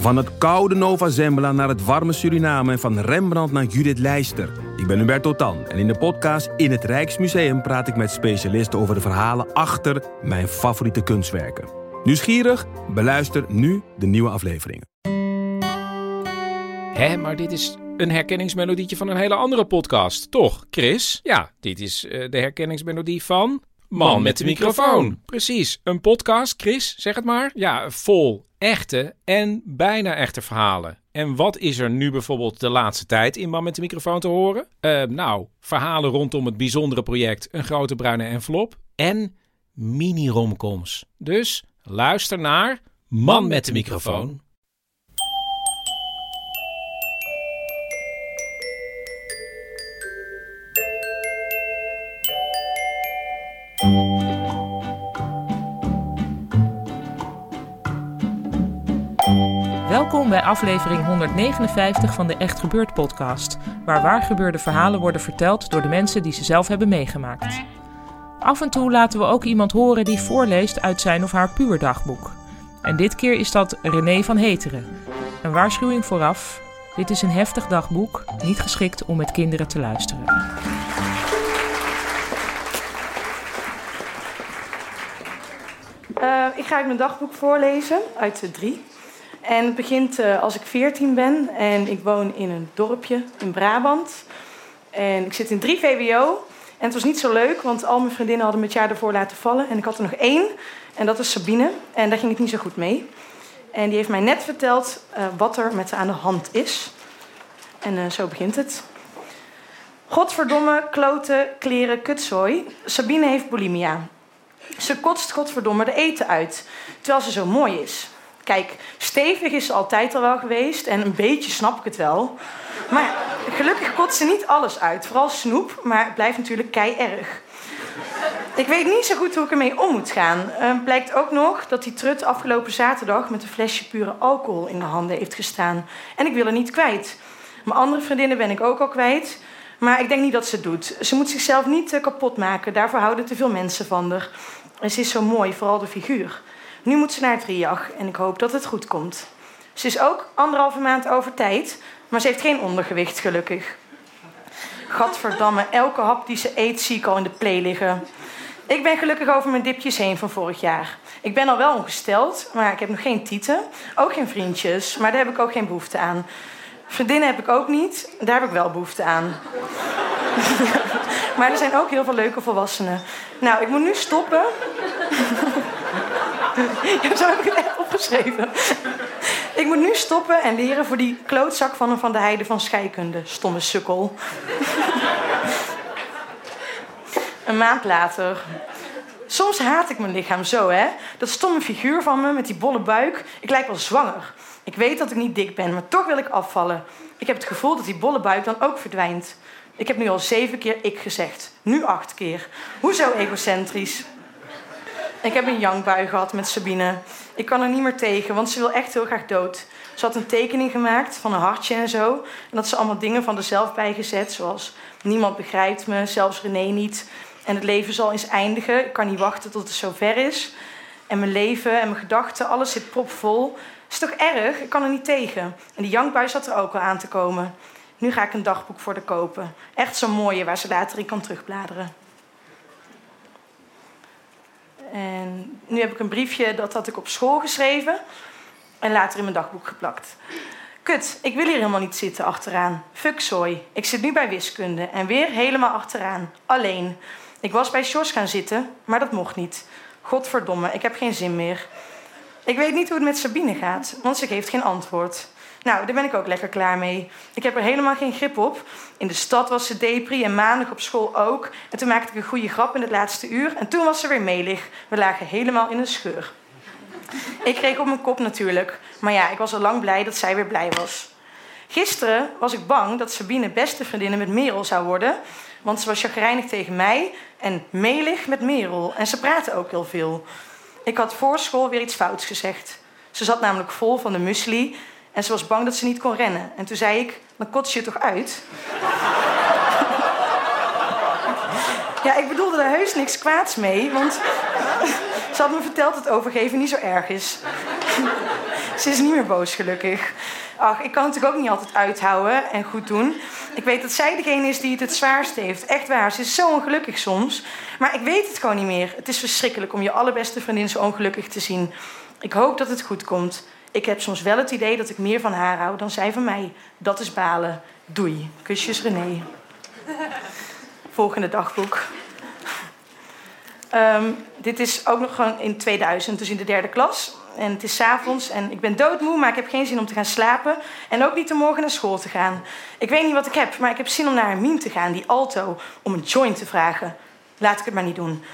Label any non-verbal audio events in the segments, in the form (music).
Van het koude Nova Zembla naar het warme Suriname en van Rembrandt naar Judith Leister. Ik ben Hubert Totan en in de podcast In het Rijksmuseum praat ik met specialisten over de verhalen achter mijn favoriete kunstwerken. Nieuwsgierig? Beluister nu de nieuwe afleveringen. Hé, maar dit is een herkenningsmelodietje van een hele andere podcast, toch, Chris? Ja, dit is uh, de herkenningsmelodie van... Man met de microfoon. Precies, een podcast, Chris, zeg het maar. Ja, vol echte en bijna echte verhalen. En wat is er nu bijvoorbeeld de laatste tijd in Man met de microfoon te horen? Uh, nou, verhalen rondom het bijzondere project Een Grote Bruine Envelop en mini-romcoms. Dus luister naar Man met de microfoon. Welkom bij aflevering 159 van de Echt Gebeurd podcast, waar waargebeurde verhalen worden verteld door de mensen die ze zelf hebben meegemaakt. Af en toe laten we ook iemand horen die voorleest uit zijn of haar puurdagboek. En dit keer is dat René van Heteren. Een waarschuwing vooraf: dit is een heftig dagboek, niet geschikt om met kinderen te luisteren. Uh, ik ga uit mijn dagboek voorlezen, uit de drie. En het begint uh, als ik 14 ben en ik woon in een dorpje in Brabant. En ik zit in 3 VWO. En het was niet zo leuk, want al mijn vriendinnen hadden me het jaar ervoor laten vallen. En ik had er nog één, en dat is Sabine. En daar ging het niet zo goed mee. En die heeft mij net verteld uh, wat er met haar aan de hand is. En uh, zo begint het. Godverdomme, kloten, kleren, kutzooi. Sabine heeft bulimia. Ze kotst godverdomme de eten uit, terwijl ze zo mooi is. Kijk, stevig is ze altijd al wel geweest en een beetje snap ik het wel. Maar gelukkig kotst ze niet alles uit, vooral snoep, maar het blijft natuurlijk kei erg. Ik weet niet zo goed hoe ik ermee om moet gaan. Uh, blijkt ook nog dat die trut afgelopen zaterdag met een flesje pure alcohol in de handen heeft gestaan. En ik wil er niet kwijt. Mijn andere vriendinnen ben ik ook al kwijt. Maar ik denk niet dat ze het doet. Ze moet zichzelf niet uh, kapot maken. Daarvoor houden te veel mensen van haar. Ze is zo mooi, vooral de figuur. Nu moet ze naar het RIAG en ik hoop dat het goed komt. Ze is ook anderhalve maand over tijd, maar ze heeft geen ondergewicht, gelukkig. Gadverdamme, elke hap die ze eet zie ik al in de play liggen. Ik ben gelukkig over mijn dipjes heen van vorig jaar. Ik ben al wel ongesteld, maar ik heb nog geen tieten. Ook geen vriendjes, maar daar heb ik ook geen behoefte aan. Vriendinnen heb ik ook niet, daar heb ik wel behoefte aan. (laughs) maar er zijn ook heel veel leuke volwassenen. Nou, ik moet nu stoppen. (laughs) ja, zo heb ik het echt opgeschreven. ik moet nu stoppen en leren voor die klootzak van een Van de Heide van scheikunde. Stomme sukkel. een maand later. Soms haat ik mijn lichaam zo, hè. Dat stomme figuur van me met die bolle buik. Ik lijk wel zwanger. Ik weet dat ik niet dik ben, maar toch wil ik afvallen. Ik heb het gevoel dat die bolle buik dan ook verdwijnt. Ik heb nu al zeven keer ik gezegd. Nu acht keer. Hoezo egocentrisch? Ik heb een jankbui gehad met Sabine. Ik kan er niet meer tegen, want ze wil echt heel graag dood. Ze had een tekening gemaakt van een hartje en zo. En dat ze allemaal dingen van zichzelf bijgezet, zoals niemand begrijpt me, zelfs René niet. En het leven zal eens eindigen. Ik kan niet wachten tot het zover is. En mijn leven en mijn gedachten, alles zit propvol. Is toch erg? Ik kan er niet tegen. En die jankbui zat er ook al aan te komen. Nu ga ik een dagboek voor de kopen. Echt zo'n mooie waar ze later in kan terugbladeren. En nu heb ik een briefje, dat had ik op school geschreven. En later in mijn dagboek geplakt. Kut, ik wil hier helemaal niet zitten achteraan. Fuck zooi. Ik zit nu bij wiskunde en weer helemaal achteraan. Alleen. Ik was bij Sjors gaan zitten, maar dat mocht niet. Godverdomme, ik heb geen zin meer. Ik weet niet hoe het met Sabine gaat, want ze geeft geen antwoord. Nou, daar ben ik ook lekker klaar mee. Ik heb er helemaal geen grip op. In de stad was ze depri en maandag op school ook. En toen maakte ik een goede grap in het laatste uur. En toen was ze weer melig. We lagen helemaal in een scheur. Ik kreeg op mijn kop natuurlijk. Maar ja, ik was al lang blij dat zij weer blij was. Gisteren was ik bang dat Sabine beste vriendinnen met Merel zou worden. Want ze was chagrijnig tegen mij en melig met Merel. En ze praten ook heel veel. Ik had voor school weer iets fouts gezegd. Ze zat namelijk vol van de muesli en ze was bang dat ze niet kon rennen. En toen zei ik, dan kots je toch uit? (laughs) ja, ik bedoelde daar heus niks kwaads mee, want (laughs) ze had me verteld dat overgeven niet zo erg is. (laughs) Ze is niet meer boos, gelukkig. Ach, ik kan het ook niet altijd uithouden en goed doen. Ik weet dat zij degene is die het het zwaarst heeft. Echt waar, ze is zo ongelukkig soms. Maar ik weet het gewoon niet meer. Het is verschrikkelijk om je allerbeste vriendin zo ongelukkig te zien. Ik hoop dat het goed komt. Ik heb soms wel het idee dat ik meer van haar hou dan zij van mij. Dat is balen. Doei. Kusjes René. Volgende dagboek. Um, dit is ook nog gewoon in 2000, dus in de derde klas. En het is avonds en ik ben doodmoe, maar ik heb geen zin om te gaan slapen. En ook niet om morgen naar school te gaan. Ik weet niet wat ik heb, maar ik heb zin om naar een meme te gaan, die alto, om een joint te vragen. Laat ik het maar niet doen.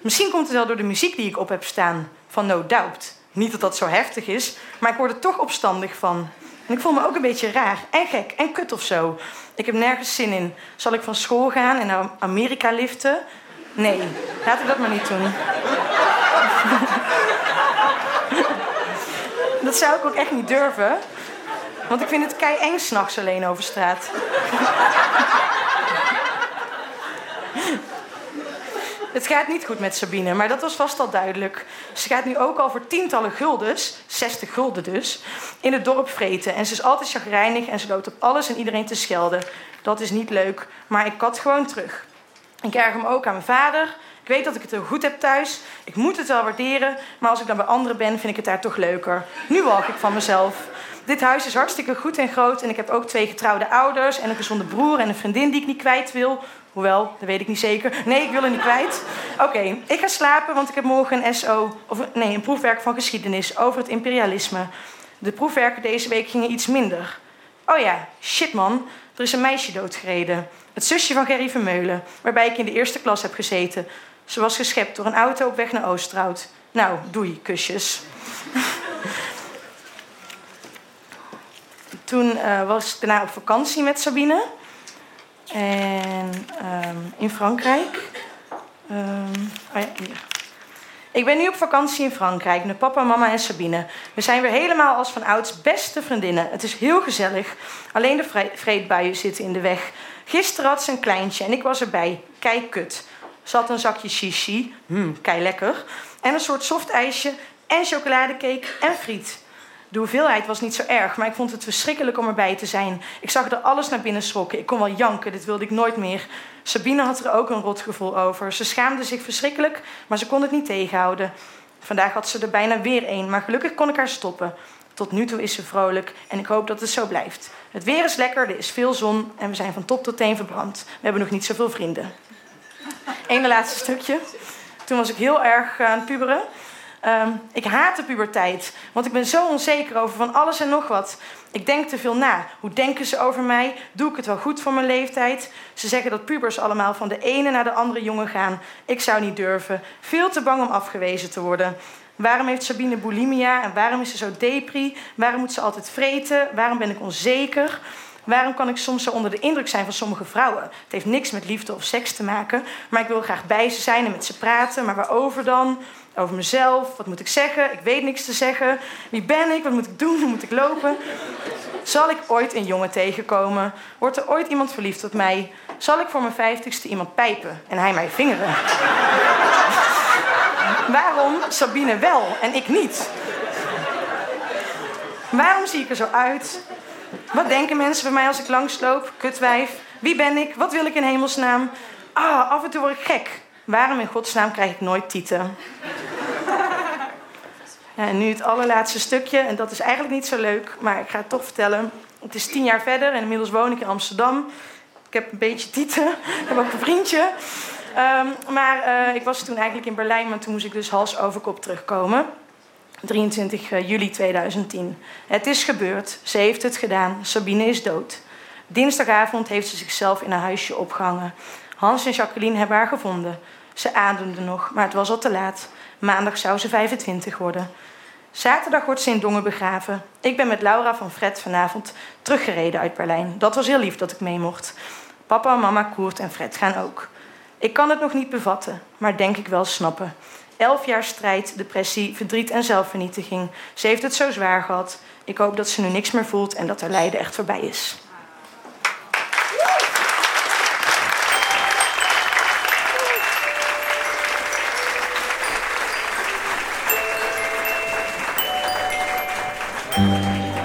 Misschien komt het wel door de muziek die ik op heb staan, van No Doubt. Niet dat dat zo heftig is, maar ik word er toch opstandig van. En ik voel me ook een beetje raar en gek en kut of zo. Ik heb nergens zin in. Zal ik van school gaan en naar Amerika liften? Nee, laat ik dat maar niet doen. (laughs) dat zou ik ook echt niet durven. Want ik vind het kei eng s'nachts alleen over straat. Het gaat niet goed met Sabine, maar dat was vast al duidelijk. Ze gaat nu ook al voor tientallen guldens, 60 gulden dus, in het dorp vreten. En ze is altijd chagrijnig en ze loopt op alles en iedereen te schelden. Dat is niet leuk, maar ik kat gewoon terug. Ik erger me ook aan mijn vader. Ik weet dat ik het heel goed heb thuis. Ik moet het wel waarderen, maar als ik dan bij anderen ben, vind ik het daar toch leuker. Nu walg ik van mezelf. Dit huis is hartstikke goed en groot en ik heb ook twee getrouwde ouders en een gezonde broer en een vriendin die ik niet kwijt wil. Hoewel, dat weet ik niet zeker. Nee, ik wil er niet kwijt. Oké, ik ga slapen, want ik heb morgen een SO, of nee, een proefwerk van geschiedenis over het imperialisme. De proefwerken deze week gingen iets minder. Oh ja, shit man, er is een meisje doodgereden. Het zusje van Gerry Vermeulen, waarbij ik in de eerste klas heb gezeten. Ze was geschept door een auto op weg naar Oosterhout. Nou, doei, kusjes. Toen uh, was ik daarna op vakantie met Sabine. En um, in Frankrijk. Um, oh ja. Ik ben nu op vakantie in Frankrijk met papa, mama en Sabine. We zijn weer helemaal als van ouds beste vriendinnen. Het is heel gezellig. Alleen de vreedbuien zitten in de weg. Gisteren had ze een kleintje en ik was erbij. Kijk kut. Ze had een zakje shishi, hmm, kei lekker. En een soort soft ijsje en chocoladecake en friet. De hoeveelheid was niet zo erg, maar ik vond het verschrikkelijk om erbij te zijn. Ik zag er alles naar binnen schrokken. Ik kon wel janken, dit wilde ik nooit meer. Sabine had er ook een rotgevoel over. Ze schaamde zich verschrikkelijk, maar ze kon het niet tegenhouden. Vandaag had ze er bijna weer een, maar gelukkig kon ik haar stoppen. Tot nu toe is ze vrolijk en ik hoop dat het zo blijft. Het weer is lekker, er is veel zon en we zijn van top tot teen verbrand. We hebben nog niet zoveel vrienden. Eén laatste stukje. Toen was ik heel erg aan het puberen. Um, ik haat de puberteit, want ik ben zo onzeker over van alles en nog wat. Ik denk te veel na. Hoe denken ze over mij? Doe ik het wel goed voor mijn leeftijd? Ze zeggen dat pubers allemaal van de ene naar de andere jongen gaan. Ik zou niet durven. Veel te bang om afgewezen te worden. Waarom heeft Sabine bulimia en waarom is ze zo depri? Waarom moet ze altijd vreten? Waarom ben ik onzeker? Waarom kan ik soms zo onder de indruk zijn van sommige vrouwen? Het heeft niks met liefde of seks te maken, maar ik wil graag bij ze zijn en met ze praten. Maar waarover dan? Over mezelf. Wat moet ik zeggen? Ik weet niks te zeggen. Wie ben ik? Wat moet ik doen? Hoe moet ik lopen? Zal ik ooit een jongen tegenkomen? Wordt er ooit iemand verliefd op mij? Zal ik voor mijn vijftigste iemand pijpen en hij mij vingeren? Waarom Sabine wel en ik niet? Waarom zie ik er zo uit? Wat denken mensen bij mij als ik langsloop? Kutwijf. Wie ben ik? Wat wil ik in hemelsnaam? Ah, af en toe word ik gek. Waarom in godsnaam krijg ik nooit tieten? (laughs) Ja, en nu het allerlaatste stukje, en dat is eigenlijk niet zo leuk, maar ik ga het toch vertellen. Het is tien jaar verder en inmiddels woon ik in Amsterdam. Ik heb een beetje tieten, (laughs) ik heb ook een vriendje. Um, maar uh, ik was toen eigenlijk in Berlijn, maar toen moest ik dus hals over kop terugkomen. 23 eh, juli 2010. Het is gebeurd, ze heeft het gedaan, Sabine is dood. Dinsdagavond heeft ze zichzelf in een huisje opgehangen. Hans en Jacqueline hebben haar gevonden. Ze ademde nog, maar het was al te laat. Maandag zou ze 25 worden. Zaterdag wordt ze in Dongen begraven. Ik ben met Laura van Fred vanavond teruggereden uit Berlijn. Dat was heel lief dat ik mee mocht. Papa, mama, Koert en Fred gaan ook. Ik kan het nog niet bevatten, maar denk ik wel snappen. Elf jaar strijd, depressie, verdriet en zelfvernietiging. Ze heeft het zo zwaar gehad. Ik hoop dat ze nu niks meer voelt en dat haar lijden echt voorbij is.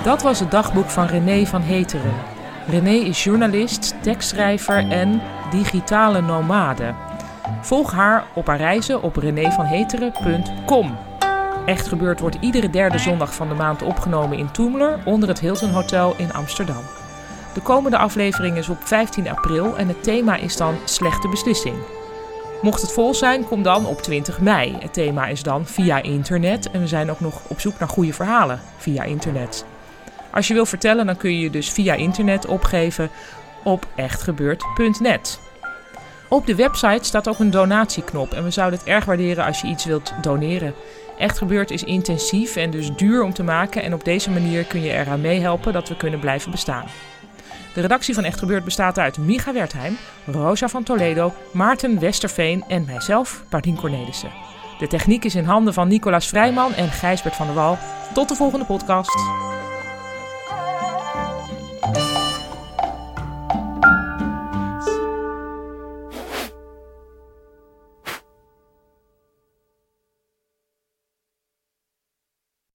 Dat was het dagboek van René van Heteren. René is journalist, tekstschrijver en digitale nomade. Volg haar op haar reizen op renévanheteren.com. Echt gebeurd wordt iedere derde zondag van de maand opgenomen in Toemler onder het Hilton Hotel in Amsterdam. De komende aflevering is op 15 april en het thema is dan slechte beslissing. Mocht het vol zijn, kom dan op 20 mei. Het thema is dan via internet en we zijn ook nog op zoek naar goede verhalen via internet. Als je wil vertellen, dan kun je je dus via internet opgeven op echtgebeurd.net. Op de website staat ook een donatieknop en we zouden het erg waarderen als je iets wilt doneren. Echt gebeurd is intensief en dus duur om te maken en op deze manier kun je eraan meehelpen dat we kunnen blijven bestaan. De redactie van Echt Gebeurd bestaat uit Micha Wertheim, Rosa van Toledo, Maarten Westerveen en mijzelf, Paulien Cornelissen. De techniek is in handen van Nicolaas Vrijman en Gijsbert van der Wal. Tot de volgende podcast.